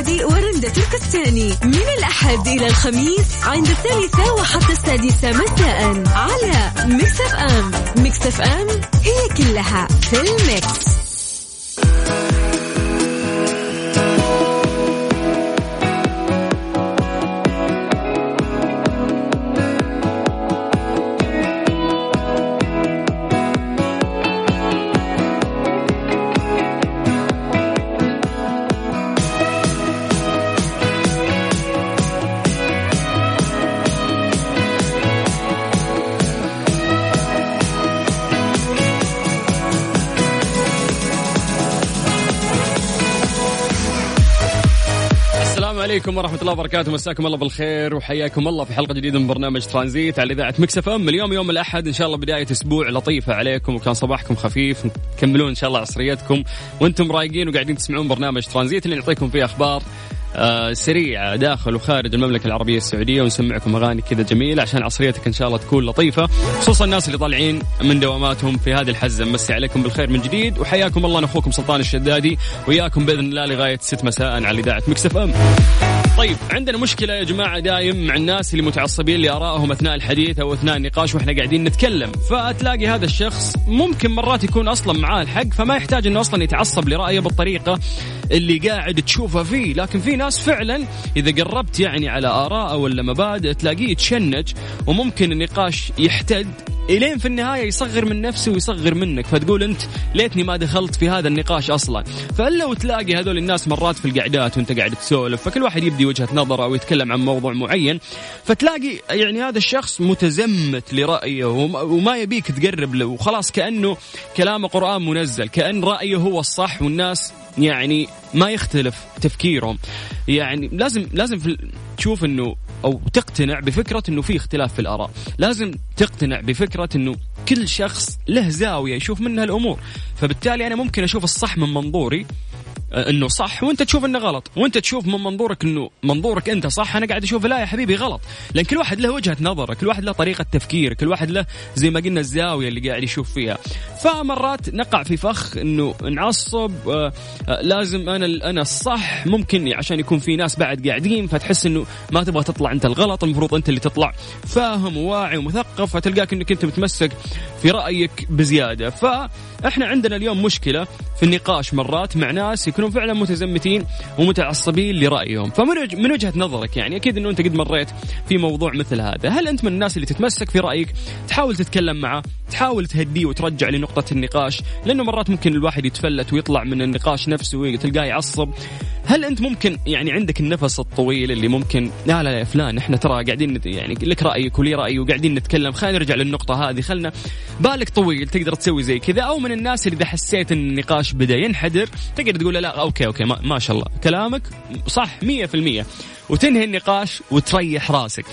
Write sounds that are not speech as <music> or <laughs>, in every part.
الشدادي ورندا تركستاني من الأحد إلى الخميس عند الثالثة وحتى السادسة مساء على ميكس أف أم. ميكس أف أم هي كلها في ال mix. عليكم ورحمة الله وبركاته. مساكم الله بالخير وحياكم الله في حلقة جديدة من برنامج ترانزيت على إذاعة مكسف أم. اليوم يوم الأحد إن شاء الله بداية أسبوع لطيفة عليكم وكان صباحكم خفيف. تكملون إن شاء الله عصريتكم. وأنتم رايقين وقاعدين تسمعون برنامج ترانزيت اللي نعطيكم فيه أخبار آه سريعة داخل وخارج المملكة العربية السعودية. ونسمعكم أغاني كذا جميلة عشان عصريتك إن شاء الله تكون لطيفة. خصوصا الناس اللي طالعين من دواماتهم في هذه الحزة. مسي عليكم بالخير من جديد وحياكم الله. أنا أخوكم سلطان الشدادي وياكم بإذن الله لغاية 6 مساء على إذاعة مكس أف أم. طيب عندنا مشكلة يا جماعة دايم مع الناس اللي متعصبين لآرائهم أثناء الحديث أو أثناء النقاش وإحنا قاعدين نتكلم. فتلاقي هذا الشخص ممكن مرات يكون أصلا معاه الحق فما يحتاج أنه أصلا يتعصب لرأيه بالطريقة. اللي قاعد تشوفه فيه. لكن في ناس فعلا إذا قربت يعني على آراءه ولا مبادئ تلاقيه يتشنج وممكن النقاش يحتد إلين في النهاية يصغر من نفسه ويصغر منك. فتقول أنت ليتني ما دخلت في هذا النقاش أصلا. فالا وتلاقي هذول الناس مرات في القعدات وأنت قاعد تسولف فكل واحد يبدي وجهة نظره أو يتكلم عن موضوع معين فتلاقي يعني هذا الشخص متزمت لرأيه وما وما يبيك تقرب له. وخلاص كأنه كلامه قرآن منزل كأن رأيه هو الصح والناس يعني ما يختلف تفكيرهم. يعني لازم لازم تشوف إنه أو تقتنع بفكرة إنه في اختلاف في الآراء. لازم تقتنع بفكرة إنه كل شخص له زاوية يشوف منها الأمور. فبالتالي أنا ممكن أشوف الصح من منظوري إنه صح وأنت تشوف إنه غلط وأنت تشوف من منظورك إنه منظورك أنت صح أنا قاعد أشوف لا يا حبيبي غلط. لأن كل واحد له وجهة نظره كل واحد له طريقة تفكير كل واحد له زي ما قلنا الزاوية اللي قاعد يشوف فيها. فمرات نقع في فخ إنه نعصب آه، آه، لازم أنا أنا الصح ممكن عشان يكون في ناس بعد قاعدين فتحس إنه ما تبغى تطلع أنت الغلط المفروض أنت اللي تطلع فاهم وواعي ومثقف فتلقاك إنك أنت متمسك في رأيك بزيادة. فإحنا عندنا اليوم مشكلة في النقاش مرات مع ناس يكونون فعلا متزمتين ومتعصبين لرأيهم. فمن من وجهة نظرك يعني أكيد إنه أنت قد مريت في موضوع مثل هذا. هل أنت من الناس اللي تتمسك في رأيك تحاول تتكلم معه تحاول تهديه وترجع لنقطة النقاش؟ لأنه مرات ممكن الواحد يتفلت ويطلع من النقاش نفسه وتلقاه يعصب. هل أنت ممكن يعني عندك النفس الطويل اللي ممكن لا لا يا فلان إحنا ترى قاعدين يعني لك رأيك ولي رأيي وقاعدين نتكلم خلينا نرجع للنقطة هذه. خلنا بالك طويل تقدر تسوي زي كذا. أو من الناس اللي إذا حسيت إن النقاش بدأ ينحدر تقدر تقول له okay okay ما, ما شاء الله. كلامك صح 100% وتنهي النقاش وتريح راسك.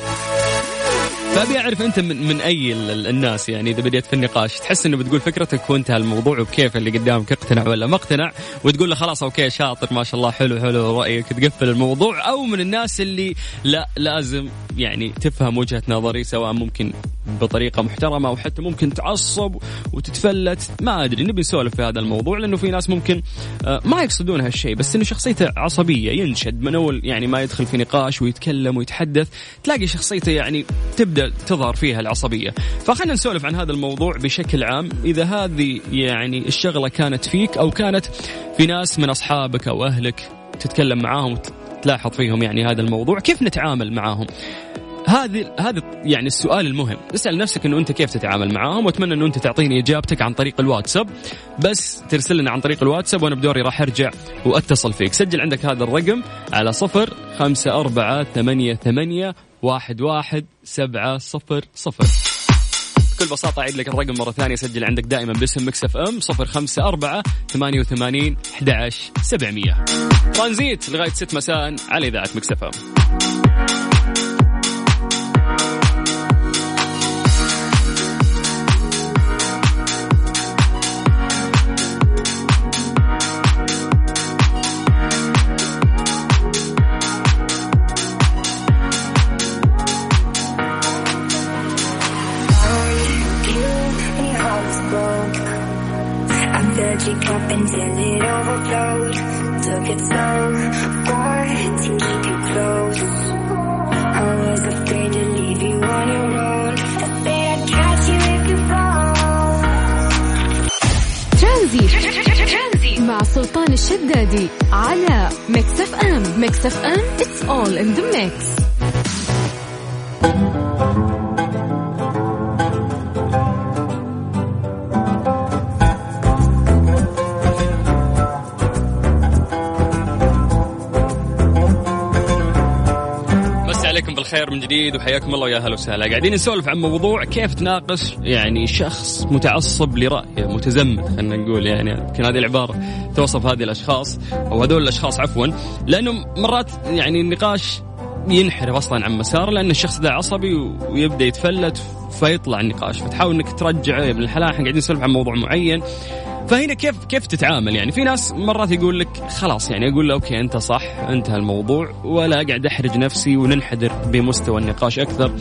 فأبي أعرف أنت من, من أي ال- ال- الناس يعني إذا بديت في النقاش تحس إنه بتقول فكرتك وانتهى الموضوع وبكيف اللي قدامك اقتنع ولا ما اقتنع؟ وتقول له خلاص أوكي شاطر ما شاء الله حلو حلو رأيك تقفل الموضوع. أو من الناس اللي لا لازم يعني تفهم وجهة نظري سواء ممكن بطريقة محترمة أو حتى ممكن تعصب وتتفلت. ما أدري نبي نسولف في هذا الموضوع لأنه في ناس ممكن آه، ما يقصدون هالشيء بس إنه شخصيته عصبية ينشد من أول يعني ما يدخل في نقاش ويتكلم ويتحدث تلاقي شخصيته يعني تبدأ تظهر فيها العصبية. فخلينا نسولف عن هذا الموضوع بشكل عام. إذا هذه يعني الشغلة كانت فيك أو كانت في ناس من أصحابك أو أهلك تتكلم معاهم وتلاحظ فيهم يعني هذا الموضوع كيف نتعامل معاهم؟ هذه هذا يعني السؤال المهم. اسأل نفسك إنه أنت كيف تتعامل معاهم وأتمنى إنه أنت تعطيني إجابتك عن طريق الواتساب. بس ترسل لنا عن طريق الواتساب وأنا بدوري راح أرجع وأتصل فيك. سجل عندك هذا الرقم على صفر خمسة أربعة ثمانية ثمانية واحد واحد سبعة صفر صفر. بكل بساطة أعيد لك الرقم مرة ثانية. سجل عندك دائما باسم مكس إف إم صفر خمسة أربعة ثمانية وثمانين أحد سبعمية. ترانزيت لغاية ست مساء على إذاعة مكس إف ام ميكس اف ام it's all in the mix بالخير من جديد وحياكم الله ويا أهلا وسهلا. قاعدين نسولف عن موضوع كيف تناقش يعني شخص متعصب لرايه متزمت خلينا نقول يعني يمكن هذه العبارة توصف هذه الأشخاص أو هذول الأشخاص عفوا لأنه مرات يعني النقاش ينحرف أصلا عن مساره لأن الشخص ذا عصبي ويبدأ يتفلت فيطلع النقاش فتحاول إنك ترجعه. يا ابن الحلال إحنا قاعدين نسولف عن موضوع معين. فهنا كيف كيف تتعامل؟ يعني في ناس مرات يقول لك خلاص يعني أقول له okay أنت صح انتهى الموضوع ولا قاعد أحرج نفسي وننحدر بمستوى النقاش أكثر.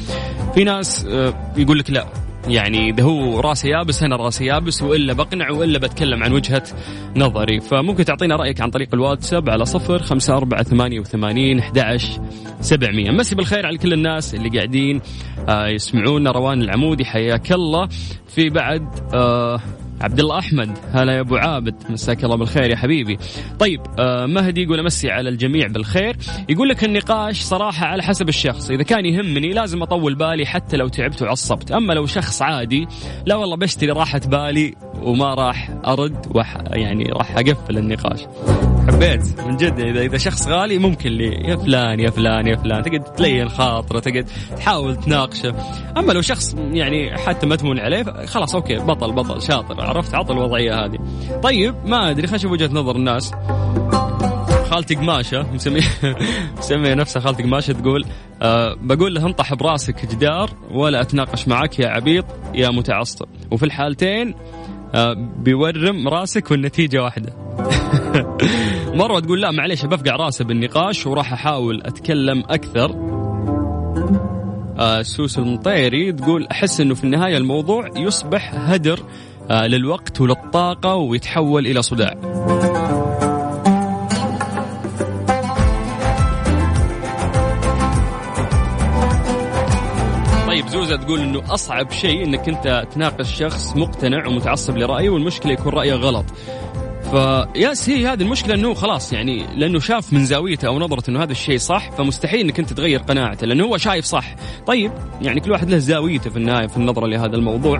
في ناس آه، يقول لك لا يعني إذا هو راسي يابس أنا راسي يابس وإلا بقنع وإلا بتكلم عن وجهة نظري. فممكن تعطينا رأيك عن طريق الواتساب على صفر خمسة أربعة ثمانية وثمانين أحد سبعمية. مسي بالخير على كل الناس اللي قاعدين آه، يسمعونا. روان العمودي حياك الله. في بعد آه عبد الله أحمد. هلا يا أبو عابد. مساك الله بالخير يا حبيبي. طيب آه مهدي يقول أمسي على الجميع بالخير. يقول لك النقاش صراحة على حسب الشخص. إذا كان يهمني لازم أطول بالي حتى لو تعبت وعصبت. أما لو شخص عادي لا والله بشتري راحة بالي وما راح أرد وح يعني راح أقفل النقاش. حبيت من جد اذا إذا شخص غالي ممكن لي. يا فلان يا فلان يا فلان. تقعد تلين خاطره تقعد تحاول تناقشه. أما لو شخص يعني حتى ما تمون عليه خلاص أوكي بطل بطل شاطر عرفت عطى الوضعية هذه. طيب ما أدري خلينا وجهة نظر الناس. خالتي قماشة مسميه <laughs> مسمية نفسها خالتي قماشة تقول أه بقول له انطح براسك جدار ولا أتناقش معك يا عبيط يا متعصب. وفي الحالتين أه بيورم راسك والنتيجة واحدة. <laughs> مروه تقول لا معليش بفقع راسه بالنقاش وراح أحاول أتكلم أكثر. آه سوس المطيري تقول أحس إنه في النهاية الموضوع يصبح هدر آه للوقت وللطاقة ويتحول إلى صداع. طيب زوزة تقول إنه أصعب شيء إنك أنت تناقش شخص مقتنع ومتعصب لرأيه والمشكلة يكون رأيه غلط. فياس هي هذه المشكلة إنه خلاص يعني لأنه شاف من زاويته أو نظرته إنه هذا الشيء صح فمستحيل إنك أنت تغير قناعته لأنه هو شايف صح. طيب يعني كل واحد له زاويته في النهاية في النظرة لهذا الموضوع.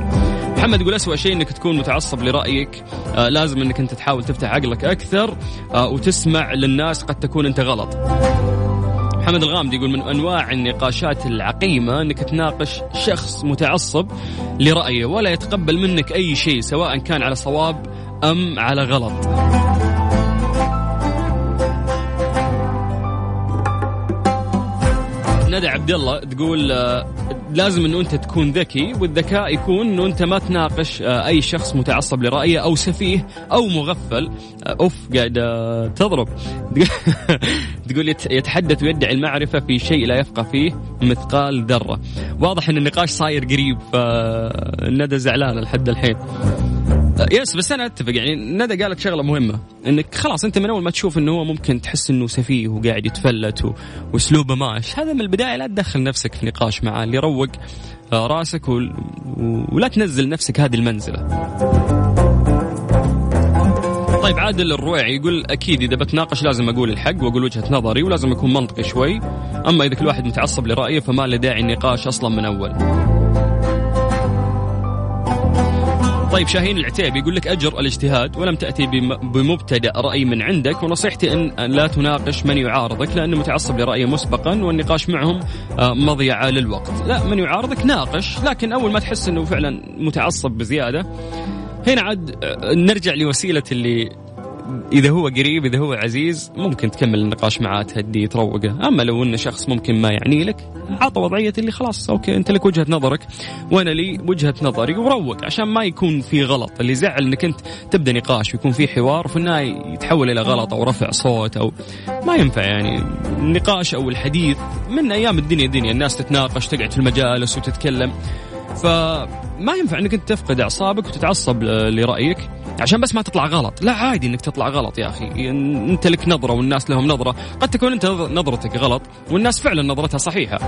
محمد يقول أسوأ شيء إنك تكون متعصب لرأيك. آه لازم إنك أنت تحاول تفتح عقلك أكثر آه وتسمع للناس قد تكون أنت غلط. محمد الغامدي يقول من أنواع النقاشات العقيمة إنك تناقش شخص متعصب لرأيه ولا يتقبل منك أي شيء سواء كان على صواب أم على غلط. ندى عبد الله تقول آه، لازم إنه أنت تكون ذكي والذكاء يكون إنه أنت ما تناقش آه، أي شخص متعصب لرأيه أو سفيه أو مغفل. آه، أوف قاعد تضرب. <laughs> تقول يت- يتحدث ويدعي المعرفة في شيء لا يفقه فيه مثقال ذرة. واضح إن النقاش صاير قريب فندى زعلانه لحد الحين. يس بس أنا أتفق. يعني ندى قالت شغلة مهمة إنك خلاص أنت من أول ما تشوف إنه هو ممكن تحس إنه سفيه وقاعد يتفلت وأسلوبه ماش هذا من البداية. لا تدخل نفسك في نقاش معاه اللي يروق آه، راسك و- ولا تنزل نفسك هذه المنزلة. طيب عادل الرويعي يقول أكيد إذا بتناقش لازم أقول الحق وأقول وجهة نظري ولازم أكون منطقي شوي. أما إذا كل واحد متعصب لرأيه فما له داعي النقاش أصلا من أول. طيب شاهين العتيبي يقول لك أجر الاجتهاد ولم تأتي بم- بمبتدأ رأي من عندك ونصيحتي إن لا تناقش من يعارضك لأنه متعصب لرايه مسبقا والنقاش معهم آه، مضيعة للوقت، لا من يعارضك ناقش لكن أول ما تحس إنه فعلا متعصب بزيادة هنا عاد آه، نرجع لوسيلة اللي إذا هو قريب إذا هو عزيز ممكن تكمل النقاش معاه تهديه تروقه. أما لو إنه شخص ممكن ما يعني لك عطى وضعية اللي خلاص أوكي أنت لك وجهة نظرك وأنا لي وجهة نظري وروق. عشان ما يكون في غلط اللي زعل إنك أنت تبدأ نقاش ويكون في حوار وفي النهاية يتحول إلى غلط أو رفع صوت أو ما ينفع يعني. النقاش أو الحديث من أيام الدنيا دنيا الناس تتناقش تقعد في المجالس وتتكلم. فما ينفع انك انت تفقد اعصابك وتتعصب لرأيك عشان بس ما تطلع غلط. لا عادي انك تطلع غلط يا أخي. انت لك نظرة والناس لهم نظرة. قد تكون انت نظرتك غلط والناس فعلا نظرتها صحيحة.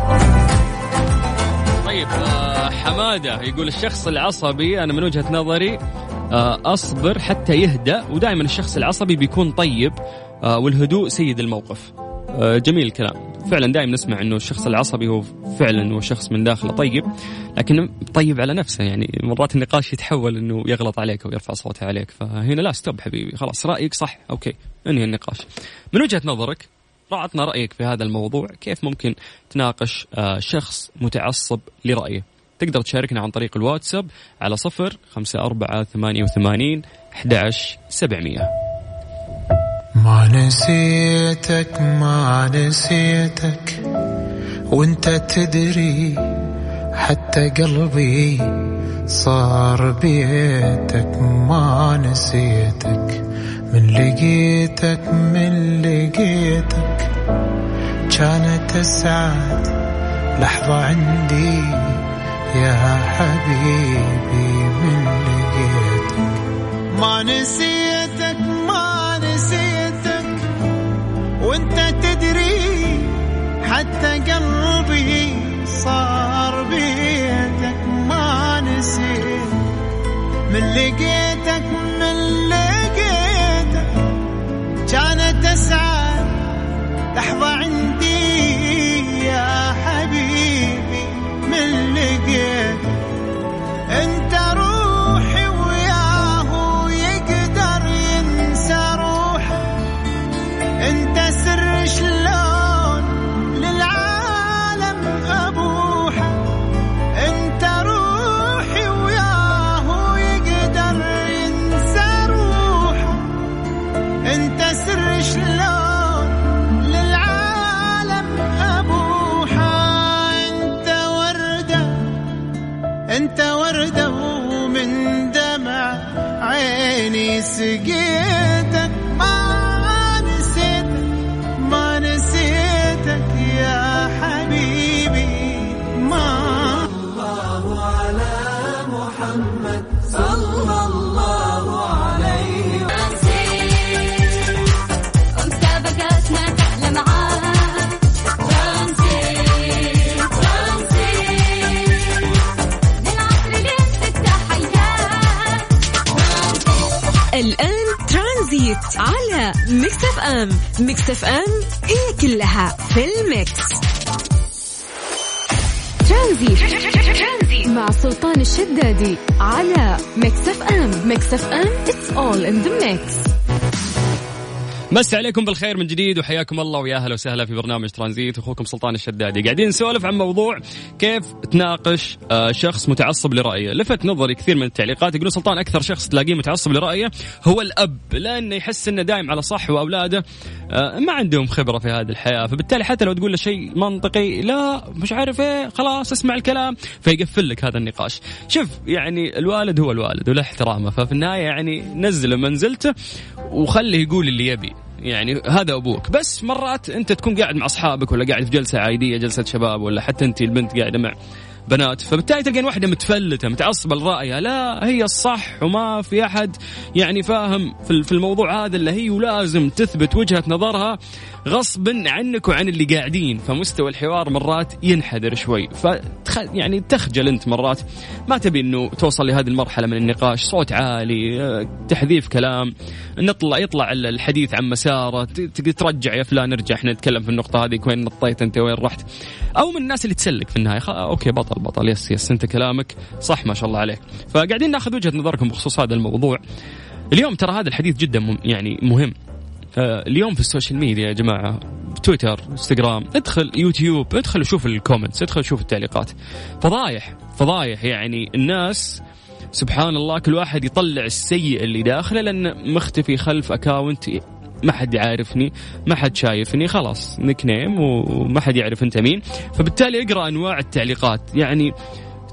طيب آه، حمادة يقول الشخص العصبي أنا من وجهة نظري آه، أصبر حتى يهدأ ودائما الشخص العصبي بيكون طيب آه، والهدوء سيد الموقف. جميل الكلام. فعلا دائما نسمع إنه الشخص العصبي هو فعلا هو شخص من داخله طيب لكنه طيب على نفسه يعني مرات النقاش يتحول إنه يغلط عليك أو يرفع صوته عليك فهنا لا stop حبيبي خلاص رأيك صح okay انهي النقاش. من وجهة نظرك عطنا رأيك في هذا الموضوع كيف ممكن تناقش آه، شخص متعصب لرأيه؟ تقدر تشاركنا عن طريق الواتساب على صفر خمسة أربعة ثمانية وثمانين أحد سبعمية. ما نسيتك ما نسيتك وانت تدري حتى قلبي صار بيتك. ما نسيتك من لقيتك من لقيتك. كانت اسعد لحظة عندي. يا حبيبي من لقيتك. ما نسيتك وانت تدري حتى قلبي صار بيتك ما نسيت. من لقيتك على ميكس اف ام. ميكس اف ام هي كلها في ال mix. ترانزيت. مع سلطان الشدادي على ميكس اف ام. ميكس اف ام it's all in the mix. مسي عليكم بالخير من جديد وحياكم الله ويا أهلا وسهلا في برنامج ترانزيت. أخوكم سلطان الشدادي. قاعدين نسولف عن موضوع كيف تناقش آه، شخص متعصب لرأيه. لفت نظري كثير من التعليقات يقولون سلطان أكثر شخص تلاقيه متعصب لرأيه هو الأب لأنه يحس إنه دايم على صح وأولاده آه، ما عندهم خبرة في هذه الحياة. فبالتالي حتى لو تقول له شيء منطقي لا مش عارف إيه خلاص اسمع الكلام فيقفل لك هذا النقاش. شوف يعني الوالد هو الوالد وله احترامه. ففي النهاية يعني نزله منزلته وخليه يقول اللي يبي. يعني هذا أبوك. بس مرات أنت تكون قاعد مع أصحابك ولا قاعد في جلسة عائلية جلسة شباب ولا حتى أنت البنت قاعدة مع بنات فبالتالي تلقين واحدة متفلتة متعصبة لرأيها. لا هي الصح وما في أحد يعني فاهم في الموضوع هذا اللي هي ولازم تثبت وجهة نظرها. غصبا عنك وعن اللي قاعدين. فمستوى الحوار مرات ينحدر شوي. فتخ يعني تخجل انت مرات. ما تبي إنه توصل لهذه المرحلة من النقاش. صوت عالي تحذيف كلام. نطلع يطلع الحديث عن مساره. ترجع يا فلان ارجع إحنا نتكلم في النقطة هذه. وين نطيت أنت؟ وين رحت؟ أو من الناس اللي تسلك في النهاية. okay بطل بطل. yes yes أنت كلامك صح ما شاء الله عليك. فقاعدين ناخذ وجهة نظركم بخصوص هذا الموضوع. اليوم ترى هذا الحديث جدا يعني مهم. اليوم في ال social media يا جماعة تويتر انستغرام ادخل يوتيوب ادخل وشوف ال comments ادخل شوف التعليقات. فضايح فضايح يعني الناس سبحان الله كل واحد يطلع السيء اللي داخله لأن مختفي خلف account ما حد يعرفني ما حد شايفني خلاص nickname وما حد يعرف أنت مين. فبالتالي أقرأ أنواع التعليقات. يعني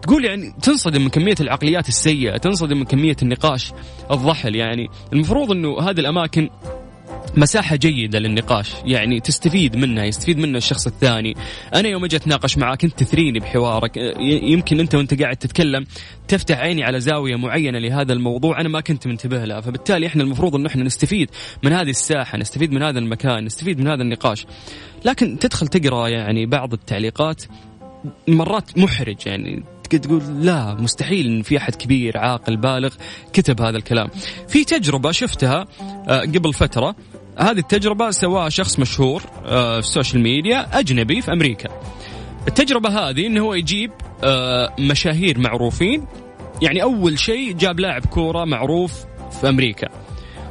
تقول يعني تنصدم من كمية العقليات السيئة تنصدم من كمية النقاش الضحل. يعني المفروض إنه هذه الأماكن مساحة جيدة للنقاش. يعني تستفيد منها يستفيد منها الشخص الثاني. أنا يوم أجي أتناقش معك أنت تثريني بحوارك. يمكن أنت وأنت قاعد تتكلم تفتح عيني على زاوية معينة لهذا الموضوع أنا ما كنت منتبه لها. فبالتالي إحنا المفروض أنه إحنا نستفيد من هذه الساحة نستفيد من هذا المكان نستفيد من هذا النقاش. لكن تدخل تقرأ يعني بعض التعليقات مرات محرج. يعني تقول لا مستحيل إن في أحد كبير عاقل بالغ كتب هذا الكلام. في تجربة شفتها آه، قبل فترة هذه التجربة سواها شخص مشهور آه، في ال social media أجنبي في أمريكا. التجربة هذه انه هو يجيب آه، مشاهير معروفين يعني أول شيء جاب لاعب كورة معروف في أمريكا.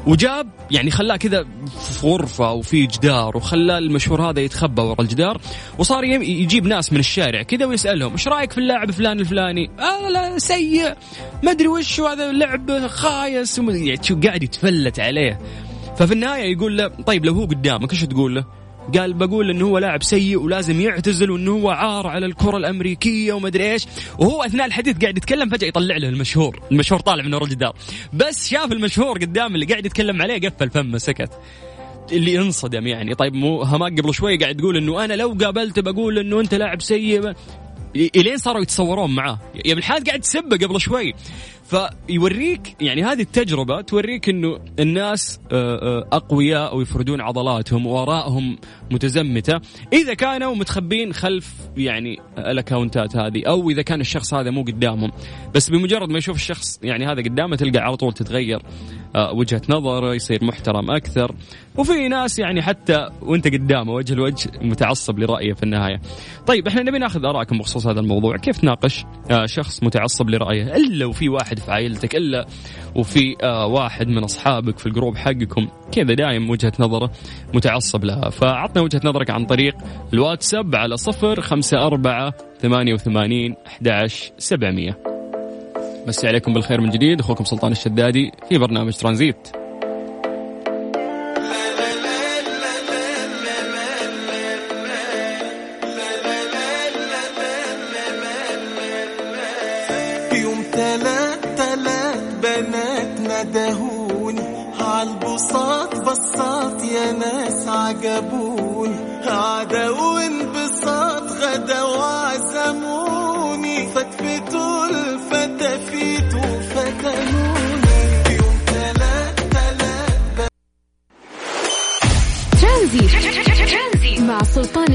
وجاب يعني خلاه كذا في غرفة وفي جدار وخلاه المشهور هذا يتخبى ورا الجدار وصار يجيب ناس من الشارع كذا ويسألهم إيش رأيك في اللاعب فلان الفلاني؟ آه لا سيء ما أدري وش هذا لعب خايس يعني قاعد يتفلت عليه ففي النهاية يقول له طيب لو هو قدامك إيش تقول له؟ قال بقول إنه هو لاعب سيء ولازم يعتزل وإنه هو عار على الكرة الأمريكية وما ادري إيش. وهو أثناء الحديث قاعد يتكلم فجأة يطلع له المشهور المشهور طالع من ورا الجدار. بس شاف المشهور قدام اللي قاعد يتكلم عليه قفل فمه سكت. اللي انصدم يعني. طيب مو هماك قبل شوي قاعد تقول إنه أنا لو قابلته بقول إنه أنت لاعب سيء. إلين صاروا يتصورون معاه. يا ابن الحلال قاعد تسبه قبل شوي. فيوريك يعني هذه التجربة توريك إنه الناس آه، آه، أقوياء ويفردون عضلاتهم وآرائهم متزمتة. إذا كانوا متخبين خلف يعني ال accountات هذه أو إذا كان الشخص هذا مو قدامهم. بس بمجرد ما يشوف الشخص يعني هذا قدامه تلقى على طول تتغير آه، وجهة نظره يصير محترم أكثر. وفي ناس يعني حتى وأنت قدامه وجه لوجه متعصب لرأيه في النهاية. طيب إحنا نبي ناخذ آرائكم بخصوص هذا الموضوع. كيف تناقش شخص متعصب لرأيه؟ إلا وفي واحد في عائلتك إلا وفي آه، واحد من أصحابك في الجروب حقكم. كذا دايم وجهة نظره متعصب لها. فعطنا وجهة نظرك عن طريق الواتساب على صفر خمسة أربعة ثمانية وثمانين أحد سبعمية. مسي عليكم بالخير من جديد. أخوكم سلطان الشدادي في برنامج ترانزيت.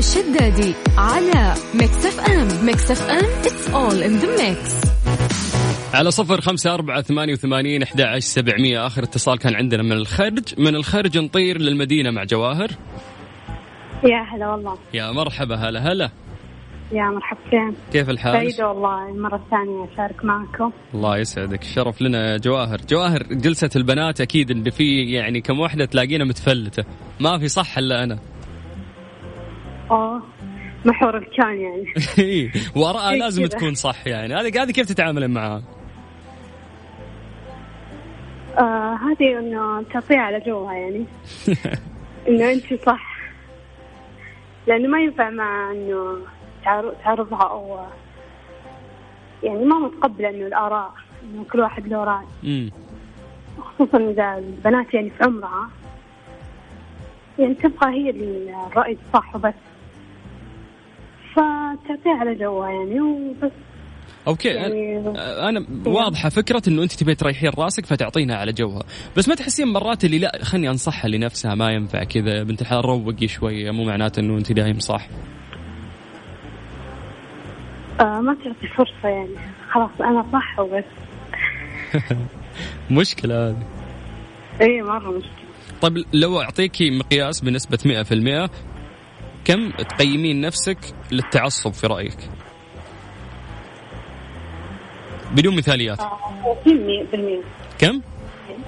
الشدادي على Mix FM Mix FM it's all in the mix. على صفر خمسة أربعة ثمانية وثمانين أحد عشر سبعمية. آخر اتصال كان عندنا من الخرج من الخرج نطير للمدينة مع جواهر. يا هلا والله. يا مرحبا هلا هلا. يا مرحبتين كيف الحال؟ سعيدة والله المرة الثانية أشارك معكم. الله يسعدك الشرف لنا يا جواهر. جواهر جلسة البنات أكيد إن في يعني كم واحدة تلاقينا متفلتة. ما في صح إلا أنا. أوه محور الكان يعني. <laughs> إيه، وآرائها إيه لازم. تكون صح يعني. هذه هذه كيف تتعاملين معها؟ آه هذه إنه تعطيها على جوها يعني. <laughs> إنه أنت صح. لأنه ما ينفع مع تعر- تعرضها أو يعني ما متقبلة إنه الآراء إنه كل واحد له امم خصوصا إذا البنات يعني في عمرها يعني تبغى هي الرأي الصح وبس. فتعطيها على جوها يعني وبس. أوكي يعني- أنا واضحة فكرة إنه أنت تبي تريحين رأسك فتعطينها على جوها. بس ما تحسين مرات اللي لا خلني أنصحها لنفسها ما ينفع كذا. يا بنت الحلال روقي شوية مو معناته إنه أنت دايم صح. آه ما تعطي فرصة يعني. خلاص أنا صح وبس. <laughs> مشكلة هذه. إي مرة مشكلة. طيب لو أعطيكي مقياس بنسبة 100% كم تقيمين نفسك للتعصب في رأيك؟ بدون مثاليات آه 30 بالمية كم؟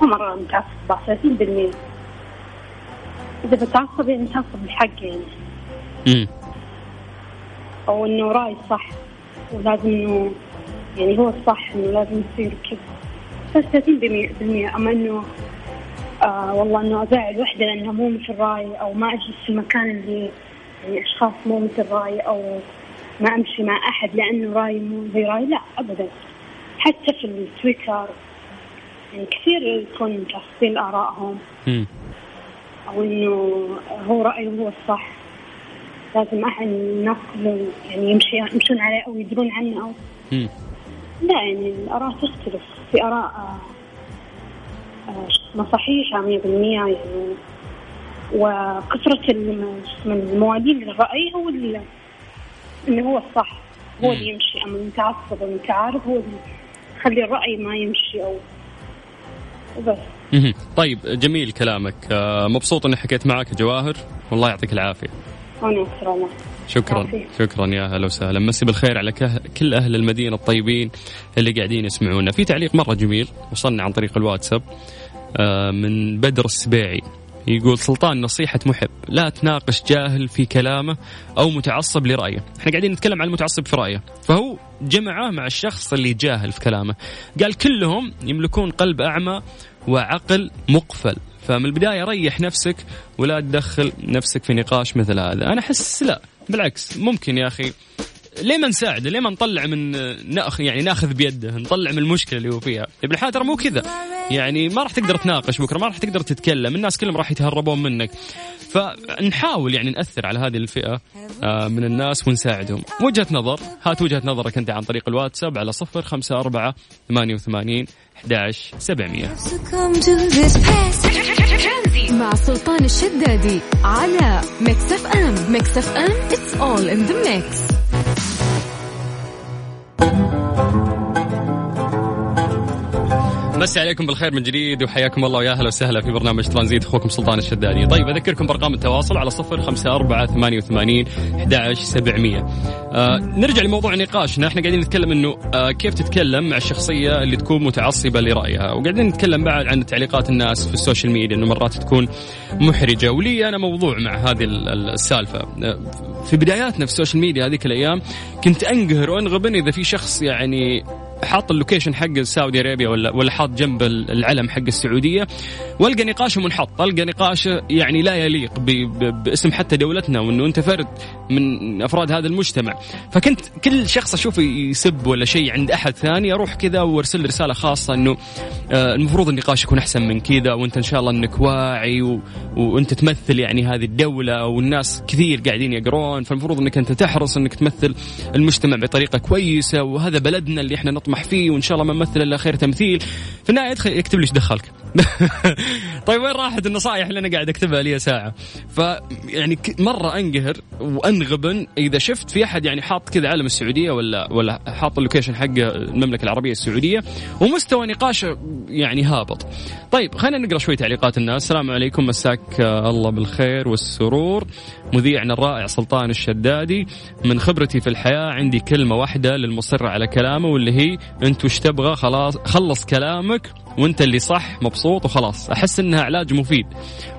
مو مرة متعصبة 30 بالمية إذا بتعصب يعني متعصب بالحق يعني امم أو إنه رأي صح ولازم إنه يعني هو الصح إنه لازم يصير كذا بس 30 بالمية, بالمية. أما إنه آه والله إنه أزعل وحدة لأنها مو مثل رأيي أو ما أجلس في المكان اللي يعني أشخاص مو مثل رأيي أو ما أمشي مع أحد لأنه رأيي مو زي رأيي لا أبدا. حتى في التويتر يعني كثير يكون لآرائهم امم أو إنه هو رايه هو الصح. لازم أحد الناس يعني يمشي يمشون عليه أو يدرون عنه أو لا يعني الآراء تختلف. في آراء ما صحيحه 100% يعني وكثرة من الموالين للرأي هو ال- اللي هو الصح. هو اللي يمشي. أما المتعصب والمتعارف هو اللي يخلي الرأي ما يمشي أو مهم. طيب جميل كلامك. آه، مبسوط إني حكيت معك جواهر. والله يعطيك العافية. والله. شكرا. عافية. شكرا يا هلا وسهلا. مسي بالخير على كل أهل المدينة الطيبين اللي قاعدين يسمعونا. في تعليق مرة جميل وصلنا عن طريق الواتساب آه، من بدر السبيعي. يقول سلطان نصيحة محب. لا تناقش جاهل في كلامه أو متعصب لرأيه. إحنا قاعدين نتكلم عن المتعصب في رأيه. فهو جمعه مع الشخص اللي جاهل في كلامه. قال كلهم يملكون قلب أعمى وعقل مقفل. فمن البداية ريح نفسك ولا تدخل نفسك في نقاش مثل هذا. أنا أحس لا. بالعكس. ممكن يا أخي. ليه ما نساعده؟ ليه ما نطلع من ناخ يعني ناخذ بيده، نطلع من المشكلة اللي هو فيها، ابن الحلال ترى مو كذا، يعني ما راح تقدر تناقش بكرة، ما راح تقدر تتكلم، الناس كلهم راح يتهربون منك. فنحاول يعني نأثر على هذه الفئة آه، من الناس ونساعدهم. وجهة نظر، هات وجهة نظرك أنت عن طريق الواتساب على 054 88 11 700. مع سلطان الشدادي على Mix FM Mix FM it's all in the mix مسي عليكم بالخير من جديد وحياكم الله ويا أهلا وسهلا في برنامج ترانزيت أخوكم سلطان الشدادي. طيب أذكركم بارقام التواصل على صفر خمسة أربعة ثمانية وثمانين سبعمية. آه نرجع لموضوع نقاشنا إحنا قاعدين نتكلم إنه آه كيف تتكلم مع الشخصية اللي تكون متعصبة لرأيها وقاعدين نتكلم بعد عن تعليقات الناس في ال social media إنه مرات تكون محرجة ولي أنا موضوع مع هذه ال- ال- السالفة. آه في بداياتنا في ال social media هذيك الأيام كنت أنقهر وأنغبن إذا في شخص يعني حاط ال location حق Saudi Arabia ولا ولا حاط جنب العلم حق السعودية. والقى نقاشه منحط، القى نقاشه يعني لا يليق باسم حتى دولتنا وإنه أنت فرد من أفراد هذا المجتمع، فكنت كل شخص اشوفه يسب ولا شيء عند أحد ثاني أروح كذا وأرسل رسالة خاصة إنه آه، المفروض النقاش يكون أحسن من كذا وأنت إن شاء الله إنك واعي و... وأنت تمثل يعني هذه الدولة والناس كثير قاعدين يقرون فالمفروض إنك أنت تحرص إنك تمثل المجتمع بطريقة كويسة وهذا بلدنا اللي إحنا نطمح فيه وإن شاء الله ما نمثل الا خير تمثيل. في النهاية يدخل يكتب لي إيش دخلك. <laughs> طيب وين راحت النصائح اللي أنا قاعد أكتبها لي ساعة؟ ف يعني مرة أنقهر وأنغبن إذا شفت في أحد يعني حاط كذا علم السعودية ولا ولا حاط اللوكيشن حق المملكة العربية السعودية ومستوى نقاشه يعني هابط. طيب خلينا نقرأ شوي تعليقات الناس. السلام عليكم مساك الله بالخير والسرور. مذيعنا الرائع سلطان الشدادي. من خبرتي في الحياة عندي كلمة واحدة للمصر على كلامه واللي هي أنت وش تبغى؟ خلاص خلص كلامك وأنت اللي صح مبسوط وخلاص. أحس إنها علاج مفيد.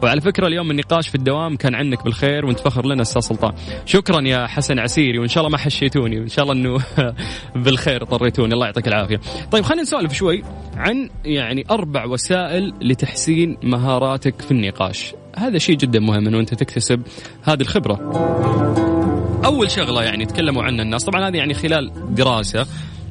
وعلى فكرة اليوم النقاش في الدوام كان عنك بالخير وأنت فخر لنا أستاذ سلطان. شكرا يا حسن عسيري وإن شاء الله ما حشيتوني وإن شاء الله إنه <laughs> بالخير طريتوني. الله يعطيك العافية. طيب خلينا نسولف شوي عن يعني أربع وسائل لتحسين مهاراتك في النقاش. هذا شيء جدا مهم إنه أنت تكتسب هذه الخبرة. أول شغلة يعني تكلموا عنها الناس طبعا هذه يعني خلال دراسة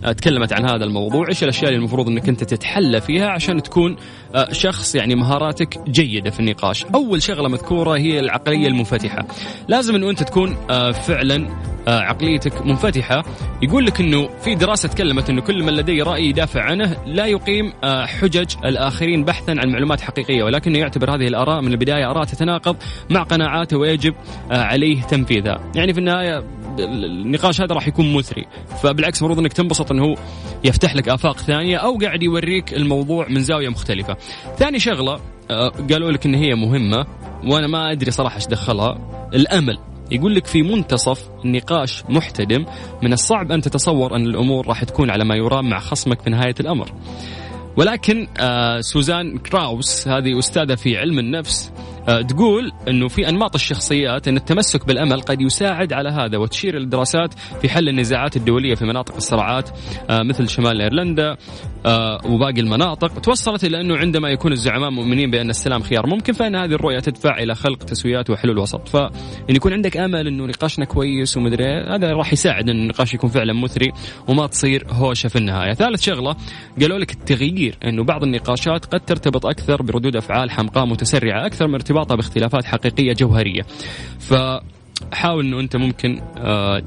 آه، تكلمت عن هذا الموضوع إيش الأشياء اللي المفروض إنك أنت تتحلى فيها عشان تكون آه، شخص يعني مهاراتك جيدة في النقاش. أول شغلة مذكورة هي العقلية المنفتحة. لازم إنه أنت تكون آه، فعلا عقليتك منفتحة. يقول لك إنه في دراسة تكلمت إنه كل من لديه رأي يدافع عنه لا يقيم آه، حجج الآخرين بحثا عن معلومات حقيقية ولكنه يعتبر هذه الآراء من البداية آراء تتناقض مع قناعاته ويجب آه، عليه تنفيذها. يعني في النهاية النقاش هذا راح يكون مثري. فبالعكس المفروض إنك تنبسط إنه هو يفتح لك آفاق ثانية أو قاعد يوريك الموضوع من زاوية مختلفة. ثاني شغلة آه، قالوا لك إن هي مهمة وأنا ما أدري صراحة إيش دخلها الأمل. يقول لك في منتصف نقاش محتدم من الصعب أن تتصور أن الأمور راح تكون على ما يرام مع خصمك في نهاية الأمر. ولكن آه سوزان كراوس هذه أستاذة في علم النفس آه تقول إنه في أنماط الشخصيات إن التمسك بالأمل قد يساعد على هذا وتشير الدراسات في حل النزاعات الدولية في مناطق الصراعات آه مثل شمال إيرلندا آه وباقي المناطق. توصلت إلى أنه عندما يكون الزعماء مؤمنين بأن السلام خيار ممكن فإن هذه الرؤية تدفع إلى خلق تسويات وحلول وسط. فإن يكون عندك آمل إنه نقاشنا كويس ومدري هذا راح يساعد إن النقاش يكون فعلا مثري وما تصير هوشة في النهاية. ثالث شغلة قالوا لك التغيير إنه بعض النقاشات قد ترتبط أكثر بردود أفعال حمقاء متسرعة أكثر من ارتباطها باختلافات حقيقية جوهرية. ف حاول إنه أنت ممكن آه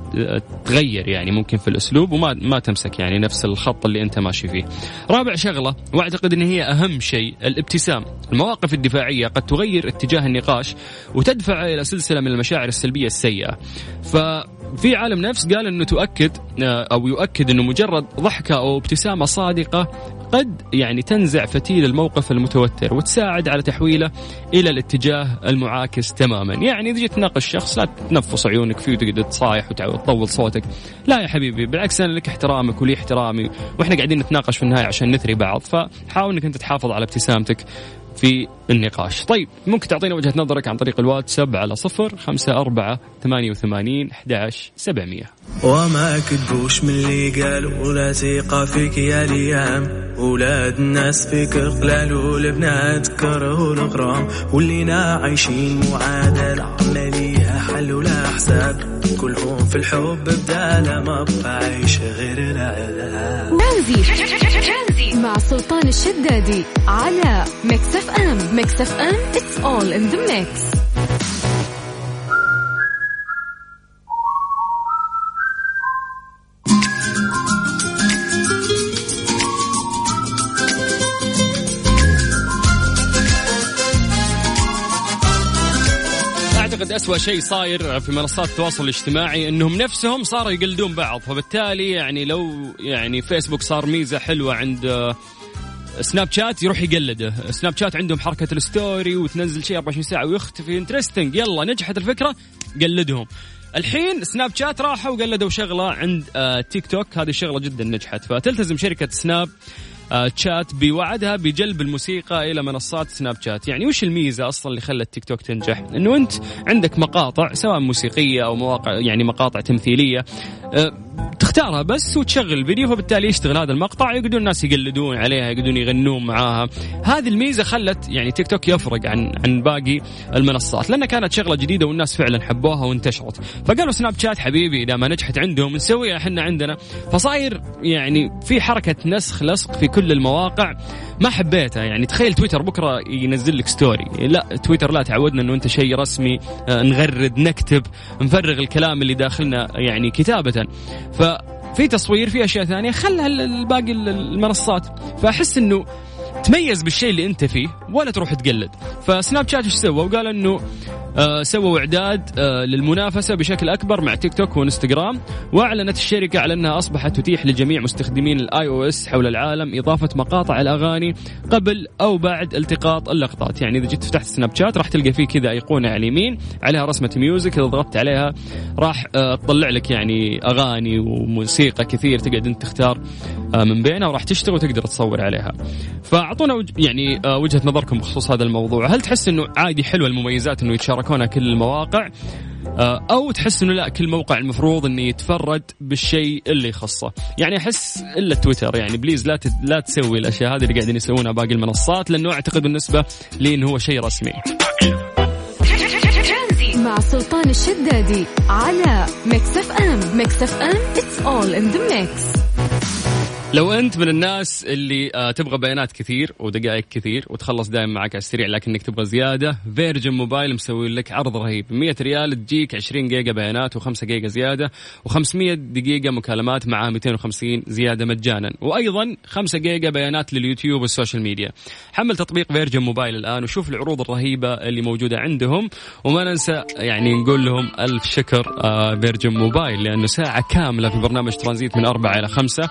تغير يعني ممكن في الأسلوب وما ما تمسك يعني نفس الخط اللي أنت ماشي فيه. رابع شغلة وأعتقد إن هي أهم شيء الابتسام، المواقف الدفاعية قد تغير اتجاه النقاش وتدفع إلى سلسلة من المشاعر السلبية السيئة. ففي عالم نفس قال إنه تؤكد آه أو يؤكد إنه مجرد ضحكة أو ابتسامة صادقة قد يعني تنزع فتيل الموقف المتوتر وتساعد على تحويله إلى الاتجاه المعاكس تماما، يعني إذا جيت تناقش شخص لا تنفس عيونك فيه وتقعد تصايح وتطول صوتك، لا يا حبيبي بالعكس أنا لك احترامك ولي احترامي وإحنا قاعدين نتناقش في النهاية عشان نثري بعض، فحاول إنك أنت تحافظ على ابتسامتك. في النقاش. طيب ممكن تعطينا وجهة نظرك عن طريق الواتساب على صفر خمسة أربعة ثمانية وثمانين سبعمية. وما كدبوش من اللي قالوا لا ثقة فيك يا ليام. ولاد الناس فيك قلال والبنات كره الغرام ولينا عايشين معادلة عملية حل ولا حساب. كلهم في الحب بدالة ما بقى عايش غير العذاب. ترانزيت. مع سلطان الشدادي على Mix FM. Mix FM it's all in the mix. اسوء شيء صاير في منصات التواصل الاجتماعي إنهم نفسهم صاروا يقلدون بعض. فبالتالي يعني لو يعني فيسبوك صار ميزة حلوة عند آه، سناب شات يروح يقلده. سناب شات عندهم حركة ال story وتنزل شيء 24 ساعة ويختفي. interesting يلا نجحت الفكرة قلدهم. الحين سناب شات راحوا وقلدوا شغلة عند آه، تيك توك هذه الشغله جدا نجحت. فتلتزم شركة سناب آه، تشات بوعدها بجلب الموسيقى إلى منصات سناب شات، يعني وش الميزة أصلا اللي خلت تيك توك تنجح؟ إنه أنت عندك مقاطع سواء موسيقية أو مواقع يعني مقاطع تمثيلية آه، تختارها بس وتشغل الفيديو فبالتالي يشتغل هذا المقطع يقعدون الناس يقلدون عليها يقعدون يغنون معاها. هذه الميزة خلت يعني تيك توك يفرق عن عن باقي المنصات لأنها كانت شغلة جديدة والناس فعلا حبوها وانتشرت. فقالوا سناب شات حبيبي إذا ما نجحت عندهم نسويها إحنا عندنا. فصاير يعني في حركة نسخ لصق في كل المواقع. ما حبيتها يعني. تخيل تويتر بكرة ينزل لك story لا تويتر لا تعودنا إنه أنت شيء رسمي آه، نغرد نكتب نفرغ الكلام اللي داخلنا يعني كتابة. ففي تصوير في أشياء ثانية خلها ال- باقي ال- المنصات. فأحس إنه تميز بالشيء اللي انت فيه ولا تروح تقلد. فسناب شات إيش سوى؟ وقال إنه آه سووا إعداد آه للمنافسة بشكل أكبر مع تيك توك وإنستغرام وأعلنت الشركة على أنها أصبحت تتيح لجميع مستخدمين ال iOS حول العالم إضافة مقاطع الأغاني قبل أو بعد التقاط اللقطات. يعني إذا جيت فتحت سناب شات راح تلقى فيه كذا أيقونة على اليمين عليها رسمة music إذا ضغطت عليها راح آه تطلع لك يعني أغاني وموسيقى كثير تقعد أنت تختار من بينها وراح تشتغل وتقدر تصور عليها. فاعطونا وج... يعني آه وجهة نظركم بخصوص هذا الموضوع. هل تحس إنه عادي حلوة المميزات إنه يتشاركونها كل المواقع؟ آه، أو تحس إنه لا كل موقع المفروض إنه يتفرد بالشيء اللي يخصه؟ يعني أحس إلا تويتر يعني بليز لا تت... لا تسوي الأشياء هذه اللي قاعدين يسوونها باقي المنصات لأنه أعتقد بالنسبة لي إنه هو شيء رسمي. مع سلطان الشدادي على Mix FM. Mix FM it's all in the mix. لو أنت من الناس اللي آه تبغى بيانات كثير ودقائق كثير وتخلص دائما معك على السريع لكنك تبغى زيادة فيرجن موبايل مسوي لك عرض رهيب. 100 ريال تجيك 20 جيجا بيانات و5 جيجا زيادة و500 دقيقة مكالمات مع 250 زيادة مجانا. وأيضا 5 جيجا بيانات لليوتيوب وال social media. حمل تطبيق فيرجن موبايل الآن وشوف العروض الرهيبة اللي موجودة عندهم. وما ننسى يعني نقول لهم ألف شكر آه فيرجن موبايل لأنه ساعة كاملة في برنامج ترانزيت من أربعة إلى خمسة.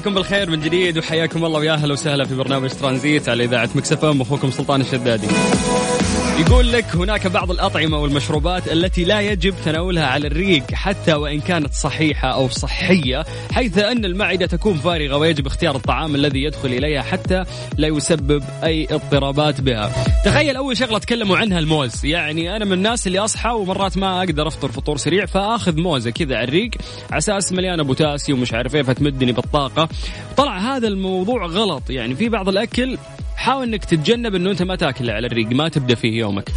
عليكم بالخير من جديد وحياكم الله ويا أهلا وسهلا في برنامج ترانزيت على إذاعة مكسفه أخوكم سلطان الشدادي. يقول لك هناك بعض الأطعمة والمشروبات التي لا يجب تناولها على الريق حتى وإن كانت صحيحة أو صحية حيث أن المعدة تكون فارغة ويجب اختيار الطعام الذي يدخل إليها حتى لا يسبب أي اضطرابات بها. تخيل أول شغلة تكلموا عنها الموز. يعني أنا من الناس اللي أصحى ومرات ما أقدر أفطر فطور سريع فأخذ موزة كذا على الريق على أساس مليانة بوتاسيوم ومش عارف إيه فتمدني بالطاقة. طلع هذا الموضوع غلط. يعني في بعض الأكل حاول انك تتجنب انه انت ما تاكل على الريق ما تبدأ فيه يومك.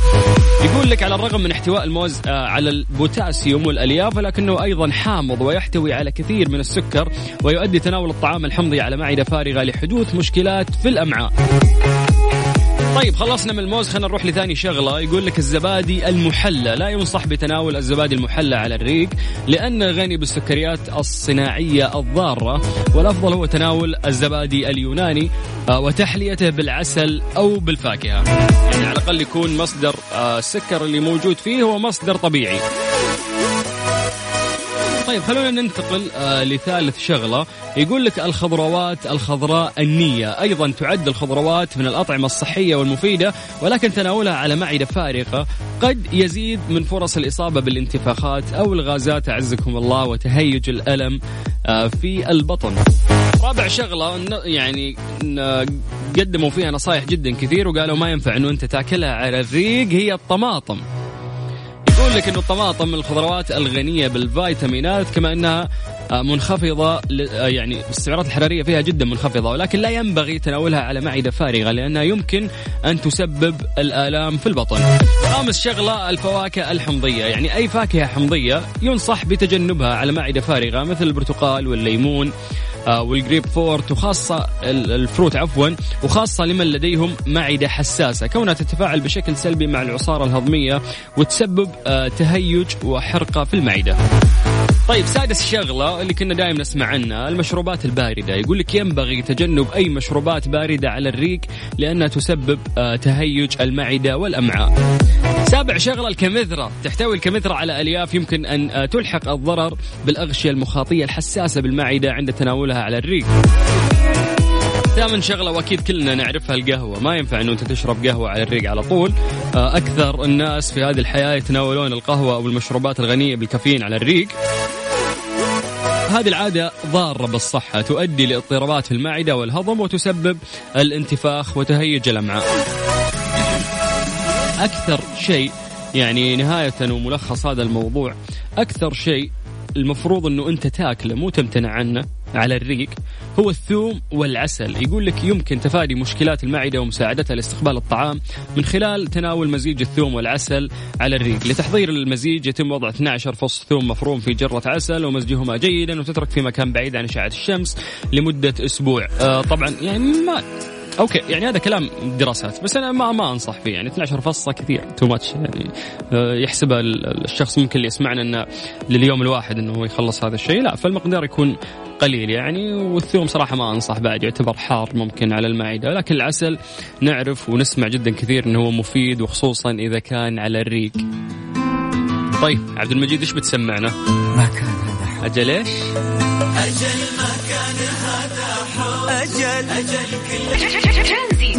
يقول لك على الرغم من احتواء الموز آه، على البوتاسيوم والألياف ولكنه أيضا حامض ويحتوي على كثير من السكر ويؤدي تناول الطعام الحمضي على معدة فارغة لحدوث مشكلات في الأمعاء. طيب خلصنا من الموز خلينا نروح لثاني شغلة. يقول لك الزبادي المحلى. لا ينصح بتناول الزبادي المحلى على الريق لأنه غني بالسكريات الصناعية الضارة والأفضل هو تناول الزبادي اليوناني آه، وتحليته بالعسل أو بالفاكهة. يعني على الأقل يكون مصدر آه، السكر اللي موجود فيه هو مصدر طبيعي. طيب خلونا ننتقل آه لثالث شغلة. يقول لك الخضروات الخضراء النية. أيضا تعد الخضروات من الأطعمة الصحية والمفيدة ولكن تناولها على معدة فارغة. قد يزيد من فرص الإصابة بالانتفاخات أو الغازات أعزكم الله وتهيج الألم آه في البطن. رابع شغلة يعني قدموا فيها نصائح جدا كثير وقالوا ما ينفع إنه أنت تأكلها على الريق هي الطماطم. يقول لك إنه الطماطم من الخضروات الغنية بالفيتامينات كما إنها آه، منخفضة آه، يعني السعرات الحرارية فيها جدا منخفضة ولكن لا ينبغي تناولها على معدة فارغة لأنها يمكن أن تسبب الآلام في البطن. خامس شغلة الفواكه الحمضية يعني أي فاكهة حمضية ينصح بتجنبها على معدة فارغة مثل البرتقال والليمون والجريب فورت وخاصة ال- الفروت عفوا وخاصة لمن لديهم معدة حساسة. كونها تتفاعل بشكل سلبي مع العصارة الهضمية وتسبب آه، تهيج وحرقة في المعدة. طيب سادس شغلة اللي كنا دائما نسمع عنها المشروبات الباردة. يقول لك ينبغي تجنب أي مشروبات باردة على الريق لأنها تسبب آه، تهيج المعدة والأمعاء. سابع شغلة الكمثرى تحتوي الكمثرى على ألياف يمكن أن آه، تلحق الضرر بالأغشية المخاطية الحساسة بالمعدة عند تناولها على الريق. ثامن شغلة وأكيد كلنا نعرفها القهوة، ما ينفع إنه أنت تشرب قهوة على الريق على طول، آه، أكثر الناس في هذه الحياة يتناولون القهوة أو المشروبات الغنية بالكافيين على الريق. هذه العادة ضارة بالصحة تؤدي لإضطرابات في المعدة والهضم وتسبب الانتفاخ وتهيج الأمعاء. أكثر شيء يعني نهاية وملخص هذا الموضوع. أكثر شيء المفروض أنه أنت تاكله مو تمتنع عنه على الريق هو الثوم والعسل. يقول لك يمكن تفادي مشكلات المعدة ومساعدتها لاستقبال الطعام من خلال تناول مزيج الثوم والعسل على الريق. لتحضير المزيج يتم وضع 12 فص ثوم مفروم في جرة عسل ومزجهما جيدا وتترك في مكان بعيد عن أشعة الشمس لمدة أسبوع. آه طبعا يعني ما okay يعني هذا كلام دراسات بس أنا ما ما أنصح فيه يعني 12 فصه كثير too much يعني آه، يحسبها ال- الشخص ممكن اللي يسمعنا إنه لليوم الواحد إنه هو يخلص هذا الشيء لا فالمقدار يكون قليل يعني والثوم صراحة ما أنصح بعد يعتبر حار ممكن على المعدة لكن العسل نعرف ونسمع جدا كثير إنه هو مفيد وخصوصا إذا كان على الريق طيب عبد المجيد إيش بتسمعنا؟ ما كان هذا حب أجل إيش؟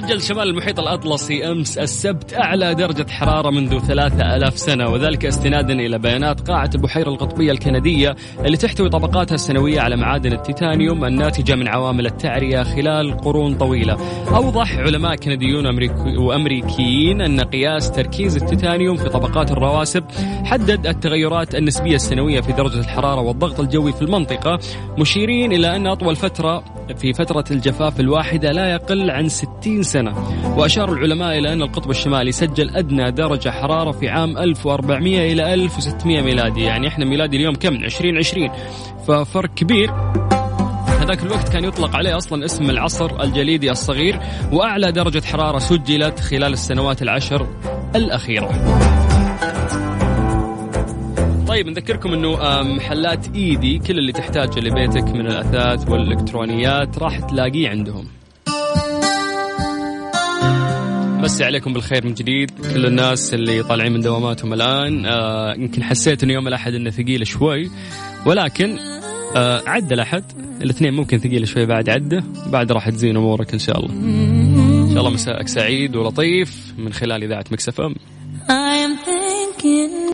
سجل شمال المحيط الأطلسي أمس السبت أعلى درجة حرارة منذ ثلاثة ألاف سنة وذلك استنادا إلى بيانات قاع البحيرة القطبية الكندية اللي تحتوي طبقاتها السنوية على معادن التيتانيوم الناتجة من عوامل التعرية خلال قرون طويلة. أوضح علماء كنديون أمريك- وأمريكيين أن قياس تركيز التيتانيوم في طبقات الرواسب حدد التغيرات النسبية السنوية في درجة الحرارة والضغط الجوي في المنطقة. مشيرين إلى أن أطول فترة في فترة الجفاف الواحدة لا يقل عن 60 سنة. وأشار العلماء إلى أن القطب الشمالي سجل أدنى درجة حرارة في عام 1400 إلى 1600 ميلادي. يعني إحنا ميلادي اليوم كم؟ 2020 ففرق كبير. هذاك الوقت كان يطلق عليه أصلا اسم العصر الجليدي الصغير وأعلى درجة حرارة سجلت خلال السنوات العشر الأخيرة. طيب نذكركم إنه محلات إيدي كل اللي تحتاجه لبيتك من الأثاث والإلكترونيات راح تلاقيه عندهم. مسي عليكم بالخير من جديد. كل الناس اللي طالعين من دواماتهم الآن آه يمكن حسيت إنه يوم الأحد إنه ثقيل شوي ولكن آه عدى الأحد. الاثنين ممكن ثقيل شوي بعد عده بعد راح تزين أمورك إن شاء الله. إن شاء الله مساءك سعيد ولطيف من خلال إذاعة مكسف أم. I am thinking